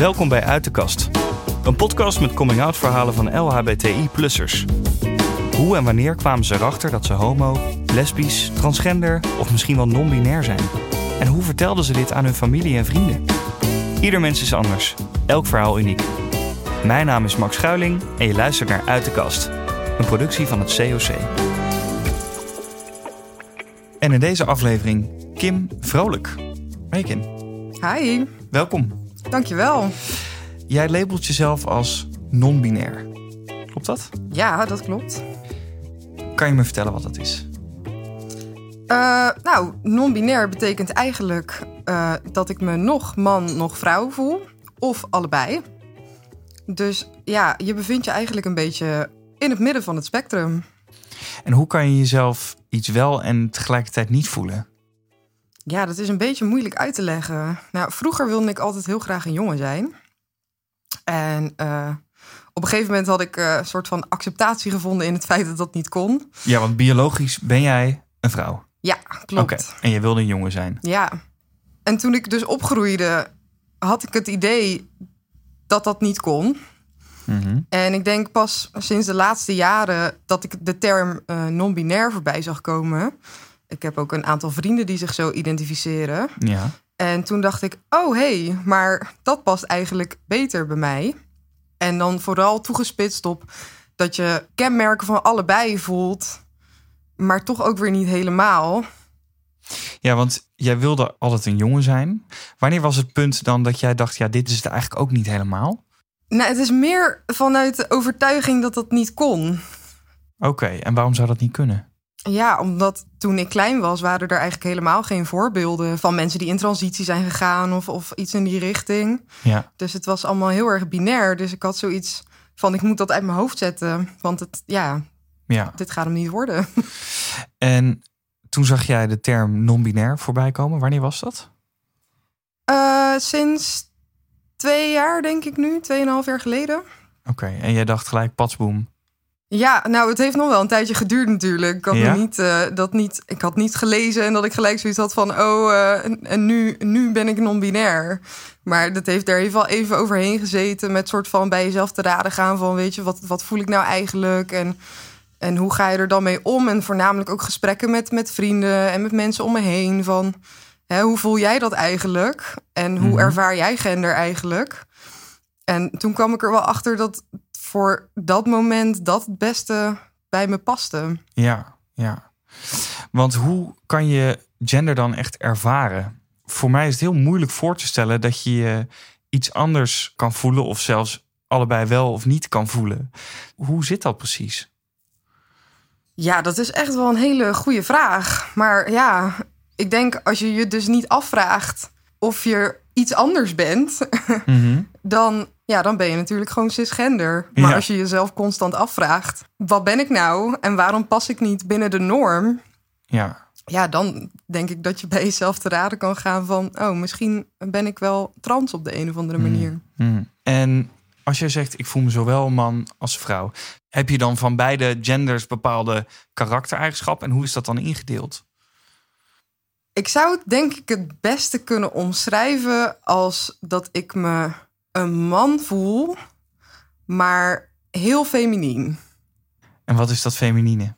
Welkom bij Uit de Kast. Een podcast met coming-out verhalen van LHBTI-plussers. Hoe en wanneer kwamen ze erachter dat ze homo, lesbisch, transgender of misschien wel non-binair zijn? En hoe vertelden ze dit aan hun familie en vrienden? Ieder mens is anders, elk verhaal uniek. Mijn naam is Max Schuiling en je luistert naar Uit de Kast, een productie van het COC. En in deze aflevering Kim Vrolijk. Hey Kim, Hi, welkom. Dankjewel. Jij labelt jezelf als non-binair. Klopt dat? Ja, dat klopt. Kan je me vertellen wat dat is? Eh, nou, non-binair betekent eigenlijk eh, dat ik me nog man, nog vrouw voel. Of allebei. Dus ja, je bevindt je eigenlijk een beetje in het midden van het spectrum. En hoe kan je jezelf iets wel en tegelijkertijd niet voelen? Ja, dat is een beetje moeilijk uit te leggen. Nou, vroeger wilde ik altijd heel graag een jongen zijn. En eh, op een gegeven moment had ik eh, een soort van acceptatie gevonden in het feit dat dat niet kon. Ja, want biologisch ben jij een vrouw. Ja, klopt. En je wilde een jongen zijn. Ja. En toen ik dus opgroeide, had ik het idee dat dat niet kon. Mhm. En ik denk pas sinds de laatste jaren dat ik de term eh, non-binair voorbij zag komen. Ik heb ook een aantal vrienden die zich zo identificeren. Ja. En toen dacht ik, oh hé, hey, maar dat past eigenlijk beter bij mij. En dan vooral toegespitst op dat je kenmerken van allebei voelt, maar toch ook weer niet helemaal. Ja, want jij wilde altijd een jongen zijn. Wanneer was het punt dan dat jij dacht, ja, dit is het eigenlijk ook niet helemaal? Nou, het is meer vanuit de overtuiging dat dat niet kon. Oké, en waarom zou dat niet kunnen? Ja, omdat toen ik klein was, waren er eigenlijk helemaal geen voorbeelden van mensen die in transitie zijn gegaan of, of iets in die richting. Ja. Dus het was allemaal heel erg binair. Dus ik had zoiets van: ik moet dat uit mijn hoofd zetten. Want het, ja, Ja. dit gaat hem niet worden. En toen zag jij de term non-binair voorbij komen. Wanneer was dat? Eh, sinds twee jaar, denk ik nu, tweeënhalf jaar geleden. Oké, en jij dacht gelijk, patsboom. Ja, nou, het heeft nog wel een tijdje geduurd natuurlijk. Ik had, Ja? niet, eh, dat niet, ik had niet gelezen en dat ik gelijk zoiets had van... oh, eh, en, en nu, nu ben ik non-binair. Maar dat heeft, daar wel even overheen gezeten... met soort van bij jezelf te raden gaan van... weet je, wat, wat voel ik nou eigenlijk en, en hoe ga je er dan mee om? En voornamelijk ook gesprekken met, met vrienden en met mensen om me heen... van hè, hoe voel jij dat eigenlijk? En hoe Mhm. ervaar jij gender eigenlijk? En toen kwam ik er wel achter dat voor dat moment dat het beste bij me paste. Ja, ja. Want hoe kan je gender dan echt ervaren? Voor mij is het heel moeilijk voor te stellen dat je iets anders kan voelen of zelfs allebei wel of niet kan voelen. Hoe zit dat precies? Ja, dat is echt wel een hele goede vraag. Maar ja, ik denk als je je dus niet afvraagt of je iets anders bent, dan, ja, dan ben je natuurlijk gewoon cisgender. Maar Ja. als je jezelf constant afvraagt, wat ben ik nou en waarom pas ik niet binnen de norm? Ja, Ja, dan denk ik dat je bij jezelf te raden kan gaan van, oh, misschien ben ik wel trans op de een of andere manier. Mhm. En als je zegt, ik voel me zowel man als vrouw, heb je dan van beide genders bepaalde karaktereigenschappen en hoe is dat dan ingedeeld? Ik zou het denk ik het beste kunnen omschrijven als dat ik me een man voel, maar heel feminien. En wat is dat feminine?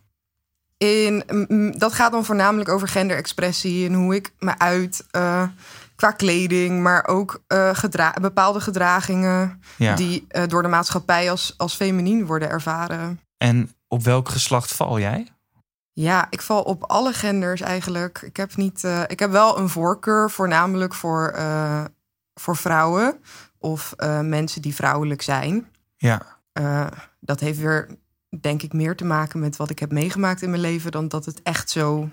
In, dat gaat dan voornamelijk over genderexpressie en hoe ik me uit eh, qua kleding, maar ook eh, gedra- bepaalde gedragingen Ja. die eh, door de maatschappij als, als feminien worden ervaren. En op welk geslacht val jij? Ja, ik val op alle genders eigenlijk. Ik heb, niet, ik heb wel een voorkeur, voornamelijk voor, voor vrouwen of eh, mensen die vrouwelijk zijn. Ja, Eh, dat heeft weer, denk ik, meer te maken met wat ik heb meegemaakt in mijn leven dan dat het echt zo,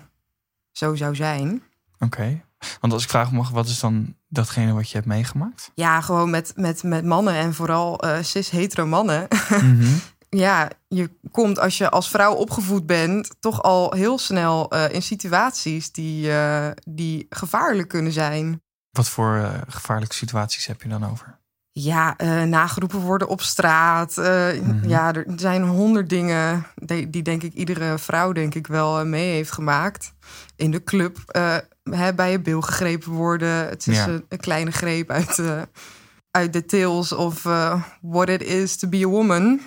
zo zou zijn. oké. Want als ik vragen mag, wat is dan datgene wat je hebt meegemaakt? Ja, gewoon met, met, met mannen en vooral eh cis-hetero mannen. Mhm. ja, je komt als je als vrouw opgevoed bent, toch al heel snel in situaties die, die gevaarlijk kunnen zijn. Wat voor gevaarlijke situaties heb je dan over? Ja, eh, nageroepen worden op straat. eh, Mhm. Ja, er zijn honderd dingen die, die denk ik iedere vrouw denk ik wel eh, mee heeft gemaakt. In de club hè, bij je bil gegrepen worden. Het is Ja. een, een kleine greep uit, uit de tales of what it is to be a woman.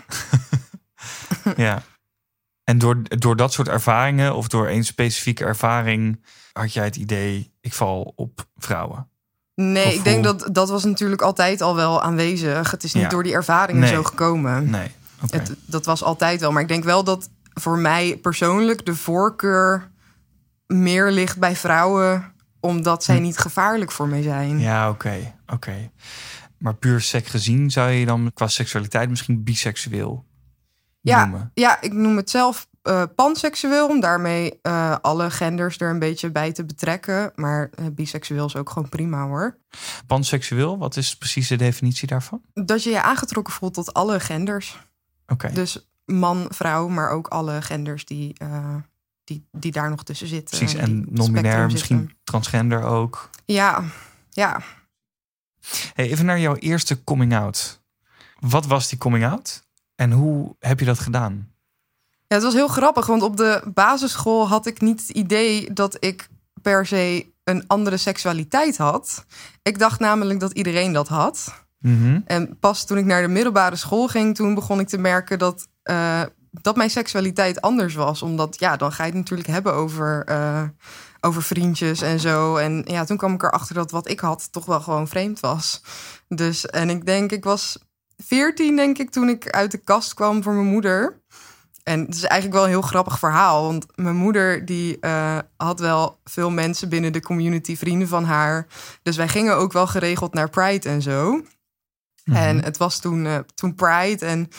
ja. En door, door dat soort ervaringen of door een specifieke ervaring had jij het idee, ik val op vrouwen? Nee, ik denk dat dat was natuurlijk altijd al wel aanwezig. Het is niet door die ervaringen zo gekomen. Nee. Het, dat was altijd wel. Maar ik denk wel dat voor mij persoonlijk de voorkeur meer ligt bij vrouwen, omdat zij hm. niet gevaarlijk voor mij zijn. Ja, oké. oké. Maar puur seks gezien zou je dan qua seksualiteit misschien biseksueel ja, noemen? Ja, ik noem het zelf uh, panseksueel, om daarmee uh, alle genders er een beetje bij te betrekken. Maar uh, biseksueel is ook gewoon prima hoor. Panseksueel, wat is precies de definitie daarvan? Dat je je aangetrokken voelt tot alle genders. Oké. Dus man, vrouw, maar ook alle genders die, die, die daar nog tussen zitten. Precies, en non-binair, misschien transgender ook. Ja, ja. Hey, even naar jouw eerste coming out. Wat was die coming out en hoe heb je dat gedaan? Ja, het was heel grappig, want op de basisschool had ik niet het idee dat ik per se een andere seksualiteit had. Ik dacht namelijk dat iedereen dat had. Mhm. En pas toen ik naar de middelbare school ging, toen begon ik te merken dat, uh, dat mijn seksualiteit anders was. Omdat ja, dan ga je het natuurlijk hebben over, uh, over vriendjes en zo. En ja, toen kwam ik erachter dat wat ik had toch wel gewoon vreemd was. Dus, en ik denk, ik was veertien, denk ik, toen ik uit de kast kwam voor mijn moeder. En het is eigenlijk wel een heel grappig verhaal. Want mijn moeder die uh, had wel veel mensen binnen de community, vrienden van haar. Dus wij gingen ook wel geregeld naar Pride en zo. Mhm. En het was toen, uh, toen Pride. En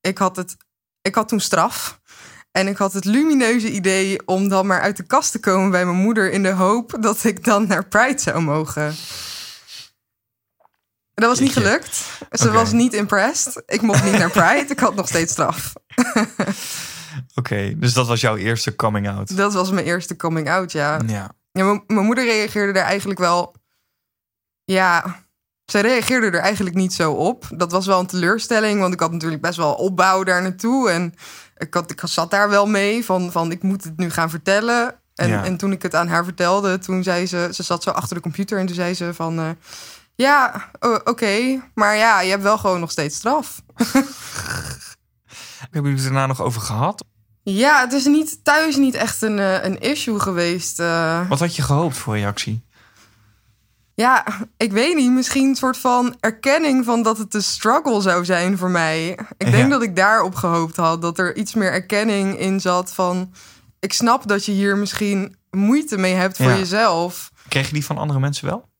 ik had, het, ik had toen straf. En ik had het lumineuze idee om dan maar uit de kast te komen bij mijn moeder. In de hoop dat ik dan naar Pride zou mogen. Dat was niet gelukt. Ze was niet impressed. Ik mocht niet naar Pride. Ik had nog steeds straf. Oké, dus dat was jouw eerste coming out? Dat was mijn eerste coming out, ja. Ja. ja mijn moeder reageerde er eigenlijk wel... Ja, zij reageerde er eigenlijk niet zo op. Dat was wel een teleurstelling, want ik had natuurlijk best wel opbouw daar naartoe. En ik, had, ik zat daar wel mee van, van ik moet het nu gaan vertellen. En, en toen ik het aan haar vertelde, toen zei ze... Ze zat zo achter de computer en toen zei ze van... Uh, ja, oké. Maar ja, je hebt wel gewoon nog steeds straf. Hebben jullie het daarna nog over gehad? Ja, het is niet, thuis niet echt een, eh, een issue geweest. Uh... Wat had je gehoopt voor reactie? Ja, ik weet niet. Misschien een soort van erkenning van dat het een struggle zou zijn voor mij. Ik denk dat ik daarop gehoopt had. Dat er iets meer erkenning in zat van... Ik snap dat je hier misschien moeite mee hebt voor jezelf. Kreeg je die van andere mensen wel?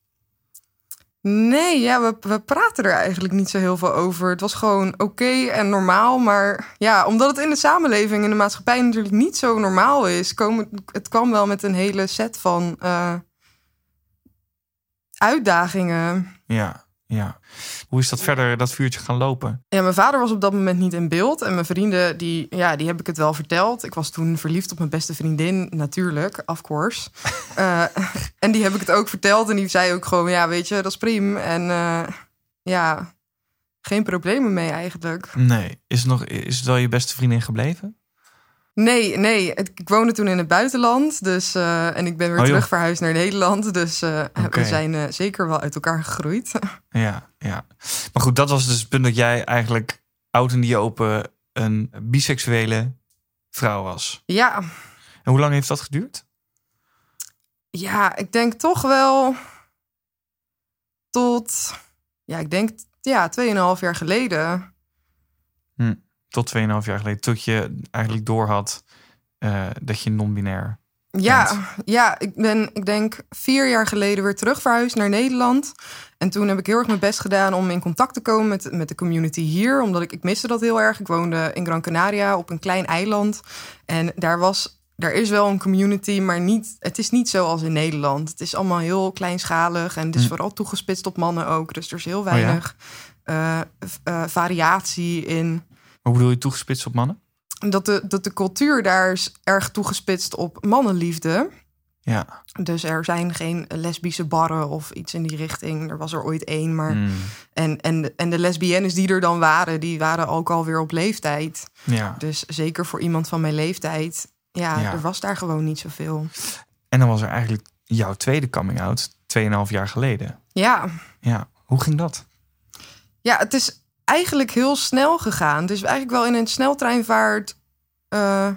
Nee, ja, we, we praten er eigenlijk niet zo heel veel over. Het was gewoon oké en normaal. Maar ja, omdat het in de samenleving, in de maatschappij natuurlijk niet zo normaal is, komen, het kwam wel met een hele set van uh, uitdagingen. Ja, ja. Hoe is dat verder, dat vuurtje gaan lopen? Ja, mijn vader was op dat moment niet in beeld. En mijn vrienden, die, ja, die heb ik het wel verteld. Ik was toen verliefd op mijn beste vriendin, natuurlijk, of course. uh, en die heb ik het ook verteld. En die zei ook gewoon, ja, weet je, dat is prima. En uh, ja, geen problemen mee eigenlijk. Nee. Is het, nog, is het wel je beste vriendin gebleven? Nee, nee. Ik woonde toen in het buitenland. Dus, uh, en ik ben weer oh, terug verhuisd naar Nederland. Dus uh, we zijn uh, zeker wel uit elkaar gegroeid. Ja, ja. Maar goed, dat was dus het punt dat jij eigenlijk oud in die open een biseksuele vrouw was. Ja. En hoe lang heeft dat geduurd? Ja, ik denk toch wel tot, ja, ik denk, ja, 2,5 jaar geleden. Hm tot 2,5 jaar geleden, tot je eigenlijk doorhad uh, dat je non-binair ja, ja, ik ben, ik denk, vier jaar geleden weer terug verhuisd naar Nederland. En toen heb ik heel erg mijn best gedaan om in contact te komen met, met de community hier. Omdat ik, ik miste dat heel erg. Ik woonde in Gran Canaria op een klein eiland. En daar was er is wel een community, maar niet, het is niet zoals in Nederland. Het is allemaal heel kleinschalig en het is hm. vooral toegespitst op mannen ook. Dus er is heel oh weinig uh, uh, variatie in hoe bedoel je toegespitst op mannen? Dat de, dat de cultuur daar is erg toegespitst op mannenliefde. Ja. Dus er zijn geen lesbische barren of iets in die richting. Er was er ooit één, maar. Hmm. En, en, en de lesbiennes die er dan waren, die waren ook alweer op leeftijd. Ja. Dus zeker voor iemand van mijn leeftijd, ja, ja. er was daar gewoon niet zoveel. En dan was er eigenlijk jouw tweede coming out, 2,5 jaar geleden. Ja. Ja, hoe ging dat? Ja, het is eigenlijk heel snel gegaan. Is eigenlijk wel in een sneltreinvaart uh,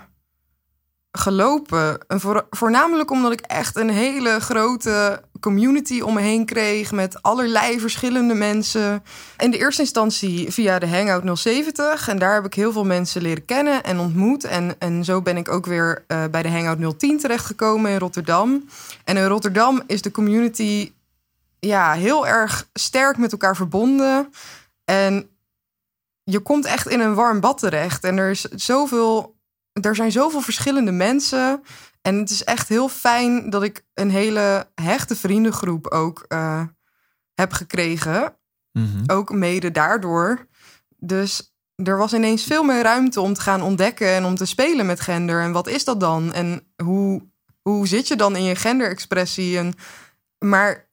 gelopen. En voor, voornamelijk omdat ik echt een hele grote community om me heen kreeg met allerlei verschillende mensen. In de eerste instantie via de Hangout 070 en daar heb ik heel veel mensen leren kennen en ontmoet. En, en zo ben ik ook weer uh, bij de Hangout 010 terechtgekomen in Rotterdam. En in Rotterdam is de community ja, heel erg sterk met elkaar verbonden. En je komt echt in een warm bad terecht. En er is zoveel er zijn zoveel verschillende mensen. En het is echt heel fijn dat ik een hele hechte vriendengroep ook uh, heb gekregen. Mhm. Ook mede daardoor. Dus er was ineens veel meer ruimte om te gaan ontdekken en om te spelen met gender. En wat is dat dan? En hoe, hoe zit je dan in je genderexpressie? En, maar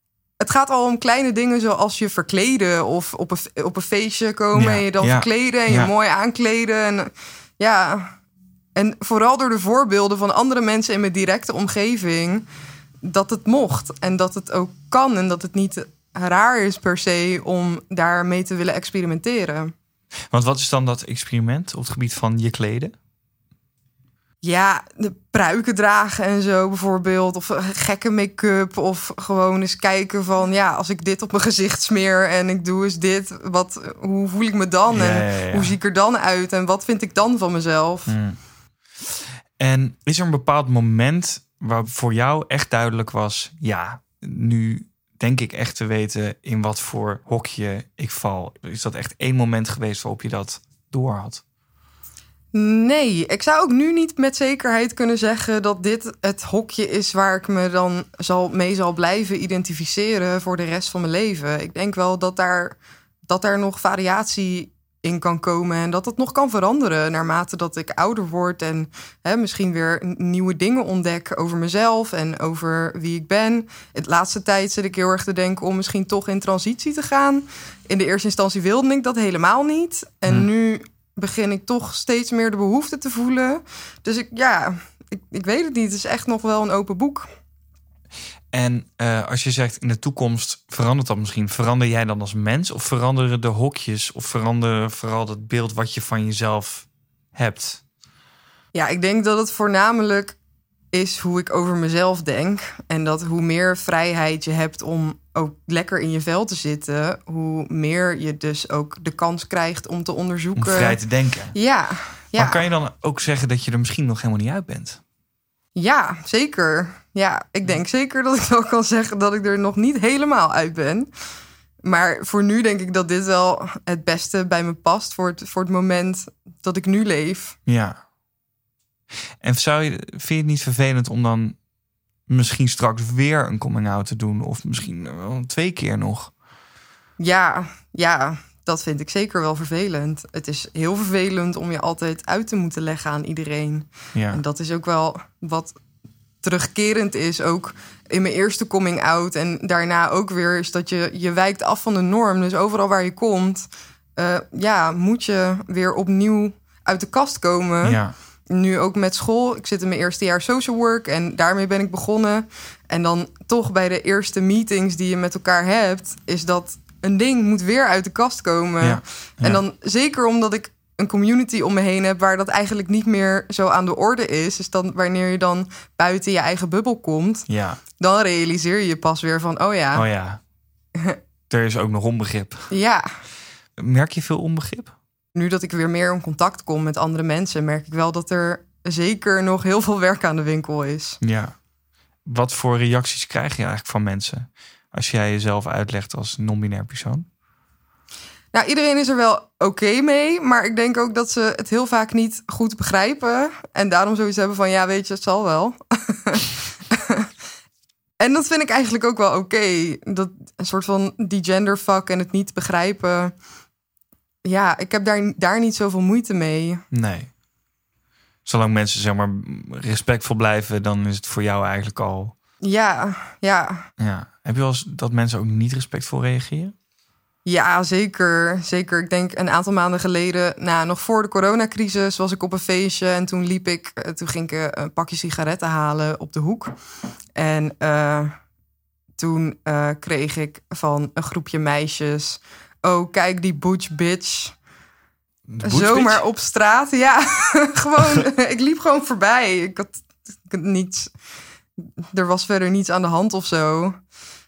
het gaat al om kleine dingen zoals je verkleden of op een, op een feestje komen Ja, en je dan ja, verkleden en ja. je mooi aankleden. En ja, en vooral door de voorbeelden van andere mensen in mijn directe omgeving, dat het mocht en dat het ook kan en dat het niet raar is per se om daarmee te willen experimenteren. Want wat is dan dat experiment op het gebied van je kleden? Ja, de pruiken dragen en zo bijvoorbeeld. Of gekke make-up. Of gewoon eens kijken van... ja, als ik dit op mijn gezicht smeer en ik doe eens dit... Wat, hoe voel ik me dan? Ja, en ja, ja. hoe zie ik er dan uit? En wat vind ik dan van mezelf? Hmm. En is er een bepaald moment waar voor jou echt duidelijk was: ja, nu denk ik echt te weten in wat voor hokje ik val? Is dat echt één moment geweest waarop je dat door had? Nee, ik zou ook nu niet met zekerheid kunnen zeggen... dat dit het hokje is waar ik me dan zal, mee zal blijven identificeren... voor de rest van mijn leven. Ik denk wel dat daar, dat daar nog variatie in kan komen... en dat het nog kan veranderen naarmate dat ik ouder word... en hè, misschien weer nieuwe dingen ontdek over mezelf en over wie ik ben. Het laatste tijd zit ik heel erg te denken om misschien toch in transitie te gaan. In de eerste instantie wilde ik dat helemaal niet. En Hmm. nu begin ik toch steeds meer de behoefte te voelen. Dus ik, ja, ik, ik weet het niet. Het is echt nog wel een open boek. En eh, als je zegt in de toekomst verandert dat misschien, verander jij dan als mens of veranderen de hokjes of veranderen vooral het beeld wat je van jezelf hebt? Ja, ik denk dat het voornamelijk is hoe ik over mezelf denk. En dat hoe meer vrijheid je hebt om ook lekker in je vel te zitten, hoe meer je dus ook de kans krijgt om te Om onderzoeken. vrij te denken. Ja, ja. Maar kan je dan ook zeggen dat je er misschien nog helemaal niet uit bent? ja, zeker. Ja, ik denk zeker dat ik wel kan zeggen dat ik er nog niet helemaal uit ben. Maar voor nu denk ik dat dit wel het beste bij me past voor het, voor het moment dat ik nu leef. Ja. En zou je, vind je het niet vervelend om dan misschien straks weer een coming out te doen? Of misschien wel twee keer nog? Ja, ja, dat vind ik zeker wel vervelend. Het is heel vervelend om je altijd uit te moeten leggen aan iedereen. Ja. En dat is ook wel wat terugkerend is. Ook in mijn eerste coming out en daarna ook weer... is dat je, je wijkt af van de norm. Dus overal waar je komt, eh, ja, moet je weer opnieuw uit de kast komen. ja. Nu ook met school. Ik zit in mijn eerste jaar social work en daarmee ben ik begonnen. En dan toch bij de eerste meetings die je met elkaar hebt, is dat een ding moet weer uit de kast komen. Ja, ja. En dan zeker omdat ik een community om me heen heb waar dat eigenlijk niet meer zo aan de orde is. Dus dan wanneer je dan buiten je eigen bubbel komt, Ja. dan realiseer je je pas weer van, oh ja, Oh ja. er is ook nog onbegrip. ja. Merk je veel onbegrip? Nu dat ik weer meer in contact kom met andere mensen, merk ik wel dat er zeker nog heel veel werk aan de winkel is. Ja. Wat voor reacties krijg je eigenlijk van mensen als jij jezelf uitlegt als non-binair persoon? Nou, iedereen is er wel oké mee, maar ik denk ook dat ze het heel vaak niet goed begrijpen. En daarom zoiets hebben van, ja, weet je, het zal wel. en dat vind ik eigenlijk ook wel oké. Dat een soort van die genderfuck en het niet begrijpen. Ja, ik heb daar, daar niet zoveel moeite mee. Nee. Zolang mensen zeg maar respectvol blijven, dan is het voor jou eigenlijk al. Ja, ja, Ja. Heb je wel eens dat mensen ook niet respectvol reageren? Ja, zeker. Zeker. Ik denk een aantal maanden geleden, nou, nog voor de coronacrisis, was ik op een feestje. En toen liep ik, eh, toen ging ik eh, een pakje sigaretten halen op de hoek. En eh, toen kreeg ik van een groepje meisjes oh, kijk die butch bitch. Butch Zomaar bitch? op straat. Ja, gewoon. ik liep gewoon voorbij. Ik had, ik had niets. Er was verder niets aan de hand of zo.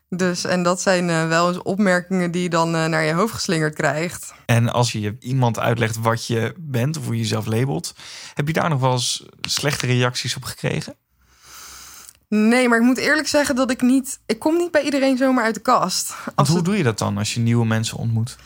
Dus, en dat zijn eh, wel eens opmerkingen die je dan eh, naar je hoofd geslingerd krijgt. En als je iemand uitlegt wat je bent of hoe je jezelf labelt, heb je daar nog wel eens slechte reacties op gekregen? Nee, maar ik moet eerlijk zeggen dat ik niet. Ik kom niet bij iedereen zomaar uit de kast. Want Als hoe het, doe je dat dan als je nieuwe mensen ontmoet?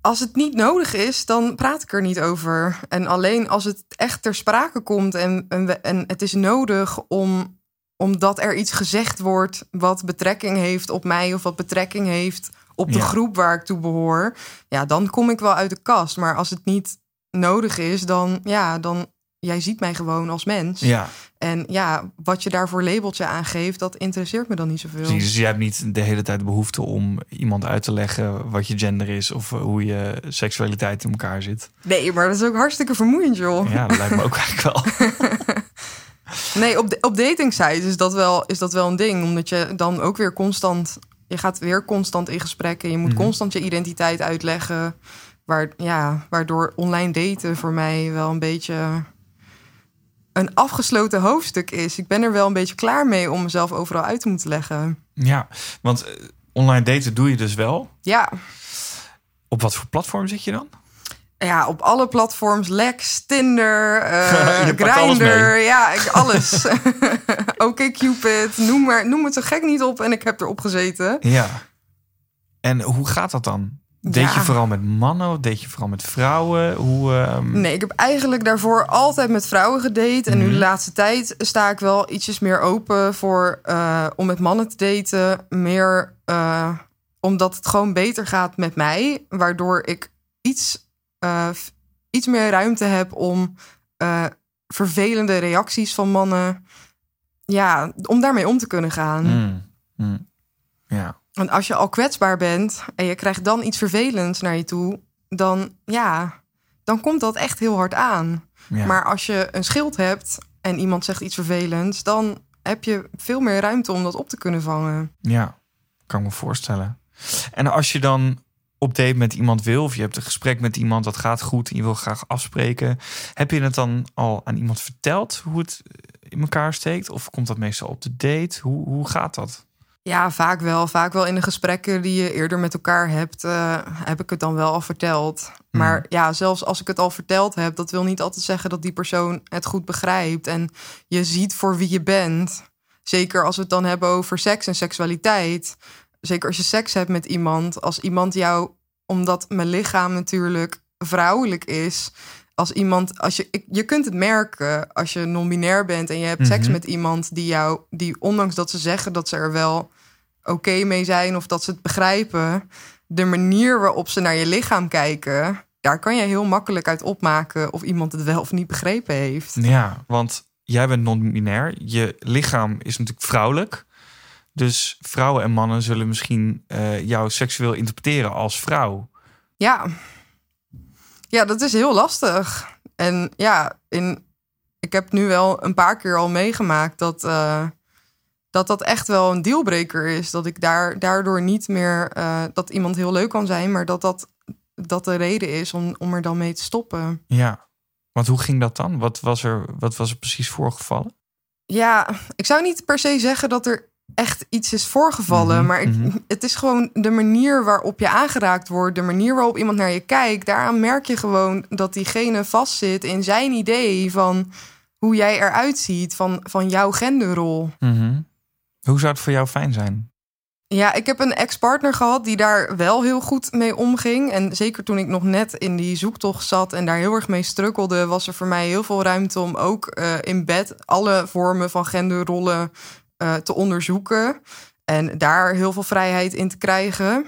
als het niet nodig is, dan praat ik er niet over. En alleen als het echt ter sprake komt en, en, en het is nodig om omdat er iets gezegd wordt wat betrekking heeft op mij of wat betrekking heeft op de Ja. groep waar ik toe behoor, ja, dan kom ik wel uit de kast. Maar als het niet nodig is, dan ja, dan jij ziet mij gewoon als mens. Ja, En ja, wat je daarvoor labeltje aangeeft, dat interesseert me dan niet zoveel. precies. Dus je hebt niet de hele tijd de behoefte om iemand uit te leggen wat je gender is of eh, hoe je seksualiteit in elkaar zit. Nee, maar dat is ook hartstikke vermoeiend, joh. Ja, dat lijkt me ook eigenlijk wel. Nee, op, de, op dating sites is dat, wel, is dat wel een ding. Omdat je dan ook weer constant... Je gaat weer constant in gesprekken. Je moet Mhm. constant je identiteit uitleggen. Waar, ja, waardoor online daten voor mij wel een beetje... een afgesloten hoofdstuk is. Ik ben er wel een beetje klaar mee om mezelf overal uit te moeten leggen. Ja, want eh, online daten doe je dus wel. Ja, Op wat voor platform zit je dan? ja op alle platforms. Lex, Tinder, alles Grindr. Ja, ik, alles. Oké, Cupid. Noem, maar, noem het zo gek niet op. En ik heb erop gezeten. Ja. En hoe gaat dat dan? Deed Ja. je vooral met mannen? Of deed je vooral met vrouwen? Hoe, ehm, Nee, ik heb eigenlijk daarvoor altijd met vrouwen gedate. En nu Mhm. de laatste tijd sta ik wel ietsjes meer open voor eh, om met mannen te daten. Meer eh, omdat het gewoon beter gaat met mij. Waardoor ik iets, eh, iets meer ruimte heb om vervelende reacties van mannen. Ja, om daarmee om te kunnen gaan. mm, mm. Ja. En als je al kwetsbaar bent en je krijgt dan iets vervelends naar je toe, dan ja, dan komt dat echt heel hard aan. ja. Maar als je een schild hebt en iemand zegt iets vervelends, dan heb je veel meer ruimte om dat op te kunnen vangen. Ja, kan ik me voorstellen. En als je dan op date met iemand wil, of je hebt een gesprek met iemand dat gaat goed en je wil graag afspreken, heb je het dan al aan iemand verteld hoe het in elkaar steekt? Of komt dat meestal op de date? Hoe, hoe gaat dat? Ja, vaak wel. Vaak wel in de gesprekken die je eerder met elkaar hebt, eh, heb ik het dan wel al verteld. Maar ja, zelfs als ik het al verteld heb, dat wil niet altijd zeggen dat die persoon het goed begrijpt. En je ziet voor wie je bent. Zeker als we het dan hebben over seks en seksualiteit. Zeker als je seks hebt met iemand. Als iemand jou, omdat mijn lichaam natuurlijk vrouwelijk is. Als iemand, als je, je kunt het merken als je non-binair bent en je hebt seks Mhm. met iemand die jou, die ondanks dat ze zeggen dat ze er wel oké mee zijn of dat ze het begrijpen, de manier waarop ze naar je lichaam kijken, daar kan je heel makkelijk uit opmaken of iemand het wel of niet begrepen heeft. Ja, want jij bent non-binair. Je lichaam is natuurlijk vrouwelijk. Dus vrouwen en mannen zullen misschien eh, jou seksueel interpreteren als vrouw. Ja. Ja, dat is heel lastig. En ja, in, ik heb nu wel een paar keer al meegemaakt dat, eh, dat dat echt wel een dealbreaker is. Dat ik daar, daardoor niet meer eh, dat iemand heel leuk kan zijn, maar dat dat, dat de reden is om, om er dan mee te stoppen. Ja, want hoe ging dat dan? Wat was er, wat was er precies voorgevallen? Ja, ik zou niet per se zeggen dat er echt iets is voorgevallen. Mhm, maar ik- mhm. het is gewoon de manier waarop je aangeraakt wordt. De manier waarop iemand naar je kijkt. Daaraan merk je gewoon dat diegene vastzit in zijn idee van hoe jij eruit ziet. Van, van jouw genderrol. Mhm. Hoe zou het voor jou fijn zijn? Ja, ik heb een ex-partner gehad die daar wel heel goed mee omging. En zeker toen ik nog net in die zoektocht zat en daar heel erg mee strukkelde, was er voor mij heel veel ruimte om ook eh, in bed alle vormen van genderrollen eh, te onderzoeken. En daar heel veel vrijheid in te krijgen.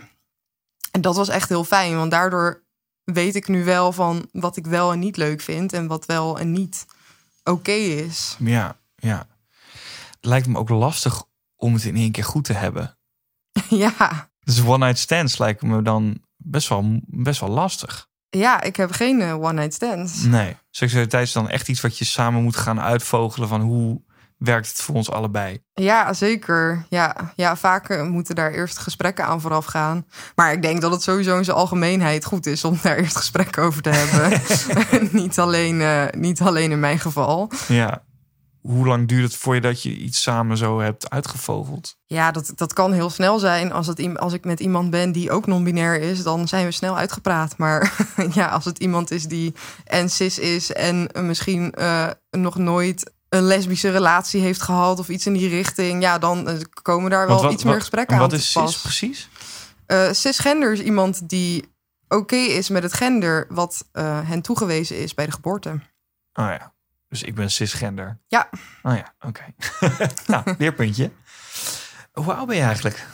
En dat was echt heel fijn, want daardoor weet ik nu wel van wat ik wel en niet leuk vind en wat wel en niet oké is. Ja, ja. Het lijkt me ook lastig om het in één keer goed te hebben. ja. Dus one-night stands lijken me dan best wel, best wel lastig. ja, ik heb geen eh, one-night stands. Nee. Seksualiteit is dan echt iets wat je samen moet gaan uitvogelen van hoe werkt het voor ons allebei. Ja, zeker. Ja, ja vaak eh, moeten daar eerst gesprekken aan vooraf gaan. Maar ik denk dat het sowieso in zijn algemeenheid goed is om daar eerst gesprekken over te hebben. niet, alleen, uh, niet alleen in mijn geval. Ja. Hoe lang duurt het voor je dat je iets samen zo hebt uitgevogeld? Ja, dat, dat kan heel snel zijn. Als, het, als ik met iemand ben die ook non-binair is, dan zijn we snel uitgepraat. Maar ja, als het iemand is die en cis is en misschien uh, nog nooit een lesbische relatie heeft gehad of iets in die richting, ja, dan eh, komen daar wel iets meer gesprekken aan. Wat is cis precies? Uh, cisgender is iemand die oké is met het gender wat uh, hen toegewezen is bij de geboorte. Oh ja, dus ik ben cisgender. Ja. Oh ja, oké. Okay. nou, leerpuntje. Hoe oud ben je eigenlijk?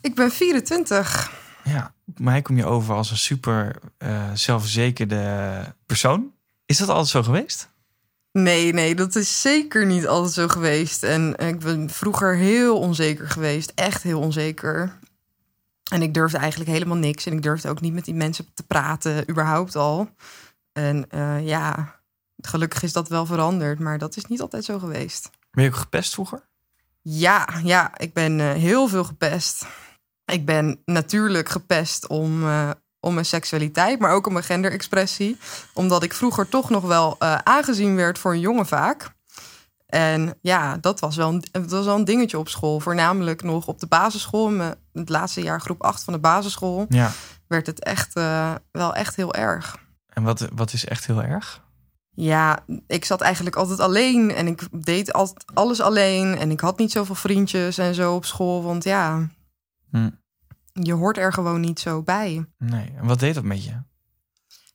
Ik ben 24. Ja, mij kom je over als een super uh, zelfverzekerde persoon. Is dat altijd zo geweest? Nee, nee, dat is zeker niet altijd zo geweest. En ik ben vroeger heel onzeker geweest. Echt heel onzeker. En ik durfde eigenlijk helemaal niks. En ik durfde ook niet met die mensen te praten, überhaupt al. En uh, ja, gelukkig is dat wel veranderd. Maar dat is niet altijd zo geweest. Ben je ook gepest vroeger? Ja, ja, ik ben uh, heel veel gepest. Ik ben natuurlijk gepest om, uh, om mijn seksualiteit, maar ook om mijn genderexpressie. Omdat ik vroeger toch nog wel uh, aangezien werd voor een jongen vaak. En ja, dat was, wel een, dat was wel een dingetje op school. Voornamelijk nog op de basisschool. Mijn, het laatste jaar groep 8 van de basisschool. Ja. Werd het echt uh, wel echt heel erg. En wat, wat is echt heel erg? Ja, ik zat eigenlijk altijd alleen. En ik deed altijd alles alleen. En ik had niet zoveel vriendjes en zo op school. Want ja... Hm je hoort er gewoon niet zo bij. Nee, en wat deed dat met je?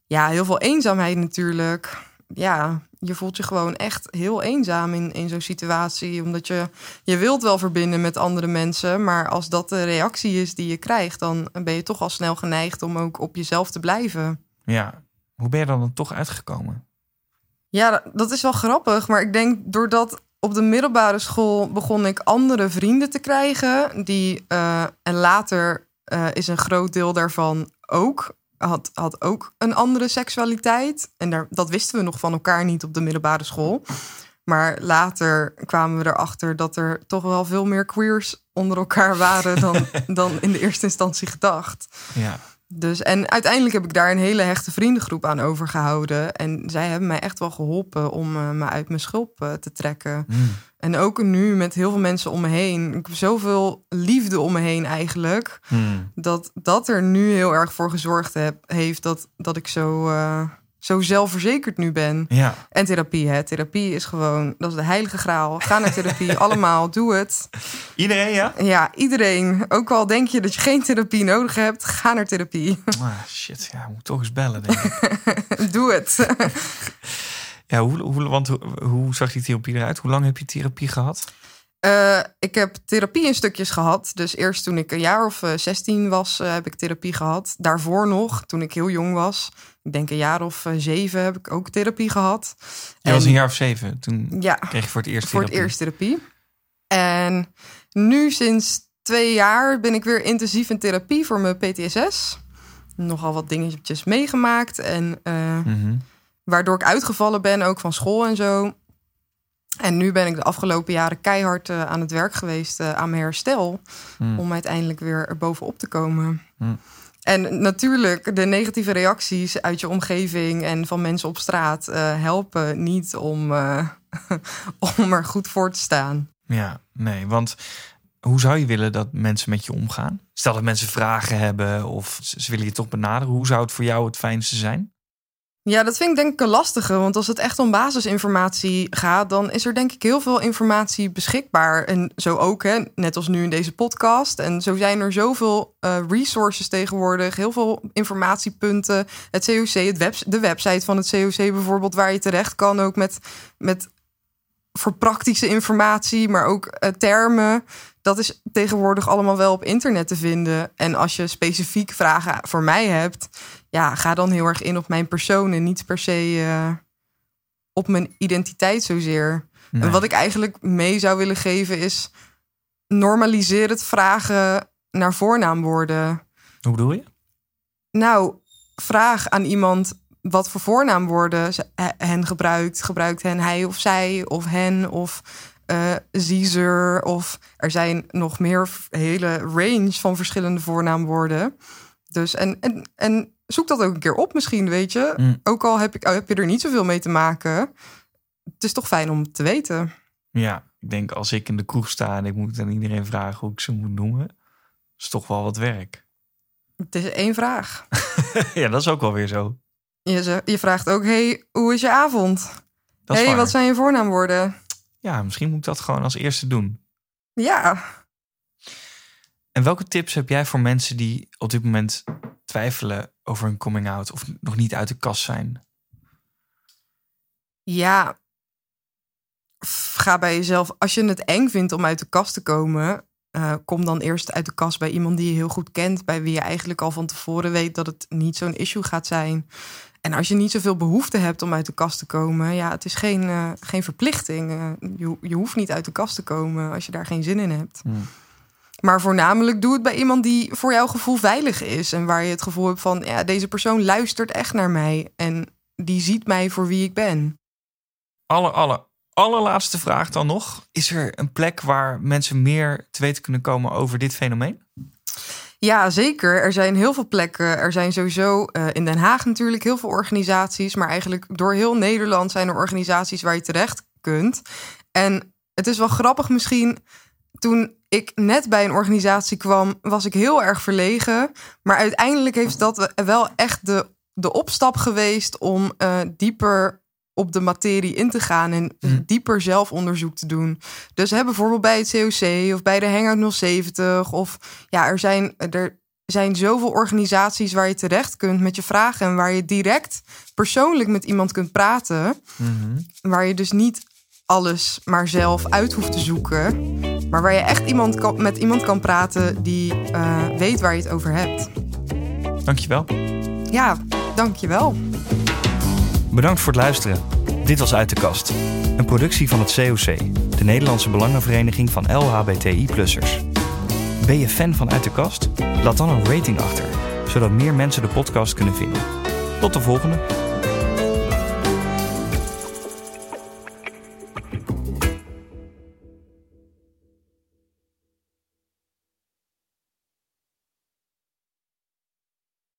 Ja, heel veel eenzaamheid natuurlijk. Ja, je voelt je gewoon echt heel eenzaam in, in zo'n situatie. Omdat je, je wilt wel verbinden met andere mensen. Maar als dat de reactie is die je krijgt, dan ben je toch al snel geneigd om ook op jezelf te blijven. Ja, hoe ben je dan, dan toch uitgekomen? Ja, dat is wel grappig. Maar ik denk doordat op de middelbare school begon ik andere vrienden te krijgen. Die, uh, en later uh, is een groot deel daarvan ook. Had, had ook een andere seksualiteit. En daar, dat wisten we nog van elkaar niet op de middelbare school. Maar later kwamen we erachter dat er toch wel veel meer queers onder elkaar waren dan, dan in de eerste instantie gedacht. Ja. Dus, en uiteindelijk heb ik daar een hele hechte vriendengroep aan overgehouden. En zij hebben mij echt wel geholpen om uh, me uit mijn schulp uh, te trekken. Mm. En ook nu met heel veel mensen om me heen. Ik heb zoveel liefde om me heen eigenlijk. Mm. Dat dat er nu heel erg voor gezorgd heb, heeft dat, dat ik zo, uh, zo zelfverzekerd nu ben. Ja. En therapie, hè. Therapie is gewoon, dat is de heilige graal. Ga naar therapie, allemaal, doe het. Iedereen, ja? Ja, iedereen. Ook al denk je dat je geen therapie nodig hebt, ga naar therapie. Ah, shit, ja, moet toch eens bellen, denk ik. doe het. Ja, hoe, hoe, want hoe, hoe zag die therapie eruit? Hoe lang heb je therapie gehad? Uh, ik heb therapie in stukjes gehad. Dus eerst toen ik een jaar of uh, 16 was, uh, heb ik therapie gehad. Daarvoor nog, toen ik heel jong was, ik denk een jaar of zeven, heb ik ook therapie gehad. Je en, was een jaar of zeven, toen ja, kreeg je voor het eerst voor therapie. het eerst therapie. En nu sinds twee jaar ben ik weer intensief in therapie voor mijn PTSS. Nogal wat dingetjes meegemaakt en... Mm -hmm. Waardoor ik uitgevallen ben, ook van school en zo. En nu ben ik de afgelopen jaren keihard uh, aan het werk geweest uh, aan mijn herstel. Mm. Om uiteindelijk weer er bovenop te komen. Mm. En natuurlijk, de negatieve reacties uit je omgeving en van mensen op straat uh, helpen niet om, om er goed voor te staan. Ja, nee, want hoe zou je willen dat mensen met je omgaan? Stel dat mensen vragen hebben of ze willen je toch benaderen. Hoe zou het voor jou het fijnste zijn? Ja, dat vind ik denk ik een lastige. Want als het echt om basisinformatie gaat, dan is er denk ik heel veel informatie beschikbaar. En zo ook, hè, net als nu in deze podcast. En zo zijn er zoveel uh, resources tegenwoordig, heel veel informatiepunten. Het COC, het web, de website van het COC bijvoorbeeld, waar je terecht kan ook met, met voor praktische informatie, maar ook uh, termen. Dat is tegenwoordig allemaal wel op internet te vinden. En als je specifiek vragen voor mij hebt, ja, ga dan heel erg in op mijn persoon en niet per se uh, op mijn identiteit zozeer. Nee. En wat ik eigenlijk mee zou willen geven is normaliseer het vragen naar voornaamwoorden. Hoe bedoel je? Nou, vraag aan iemand wat voor voornaamwoorden hen gebruikt. Gebruikt hen hij of zij of hen of uh, Caesar. Of er zijn nog meer hele range van verschillende voornaamwoorden. Dus en, en, en zoek dat ook een keer op misschien, weet je. Mm. Ook al heb, ik, heb je er niet zoveel mee te maken. Het is toch fijn om te weten. Ja, ik denk als ik in de kroeg sta en ik moet aan iedereen vragen hoe ik ze moet noemen, is toch wel wat werk. Het is één vraag. ja, dat is ook wel weer zo. Je, je vraagt ook, hey, hoe is je avond? Hey, waar. wat zijn je voornaamwoorden? Ja, misschien moet ik dat gewoon als eerste doen. Ja, En welke tips heb jij voor mensen die op dit moment twijfelen over een coming out of nog niet uit de kast zijn? ja. Ga bij jezelf, als je het eng vindt om uit de kast te komen, eh, kom dan eerst uit de kast bij iemand die je heel goed kent, bij wie je eigenlijk al van tevoren weet dat het niet zo'n issue gaat zijn. En als je niet zoveel behoefte hebt om uit de kast te komen, ja, het is geen, eh, geen verplichting. Eh, je, je hoeft niet uit de kast te komen als je daar geen zin in hebt. Hmm. Maar voornamelijk doe het bij iemand die voor jouw gevoel veilig is. En waar je het gevoel hebt van, ja, deze persoon luistert echt naar mij. En die ziet mij voor wie ik ben. Aller, aller, allerlaatste vraag dan nog. Is er een plek waar mensen meer te weten kunnen komen over dit fenomeen? Ja, zeker. Er zijn heel veel plekken. Er zijn sowieso eh, in Den Haag natuurlijk heel veel organisaties. Maar eigenlijk door heel Nederland zijn er organisaties waar je terecht kunt. En het is wel grappig misschien. Toen ik net bij een organisatie kwam, was ik heel erg verlegen. Maar uiteindelijk heeft dat wel echt de, de opstap geweest om eh, dieper op de materie in te gaan en Hm. dieper zelfonderzoek te doen. Dus hè, bijvoorbeeld bij het COC of bij de Hangout 070 of ja, er zijn er zijn zoveel organisaties waar je terecht kunt met je vragen en waar je direct persoonlijk met iemand kunt praten, waar je dus niet alles maar zelf uit hoeft te zoeken, maar waar je echt iemand kan, met iemand kan praten die eh, weet waar je het over hebt. Dankjewel. Ja, dankjewel. Bedankt voor het luisteren. Dit was Uit de Kast. Een productie van het COC, de Nederlandse Belangenvereniging van LHBTI-plussers. Ben je fan van Uit de Kast? Laat dan een rating achter, zodat meer mensen de podcast kunnen vinden. Tot de volgende.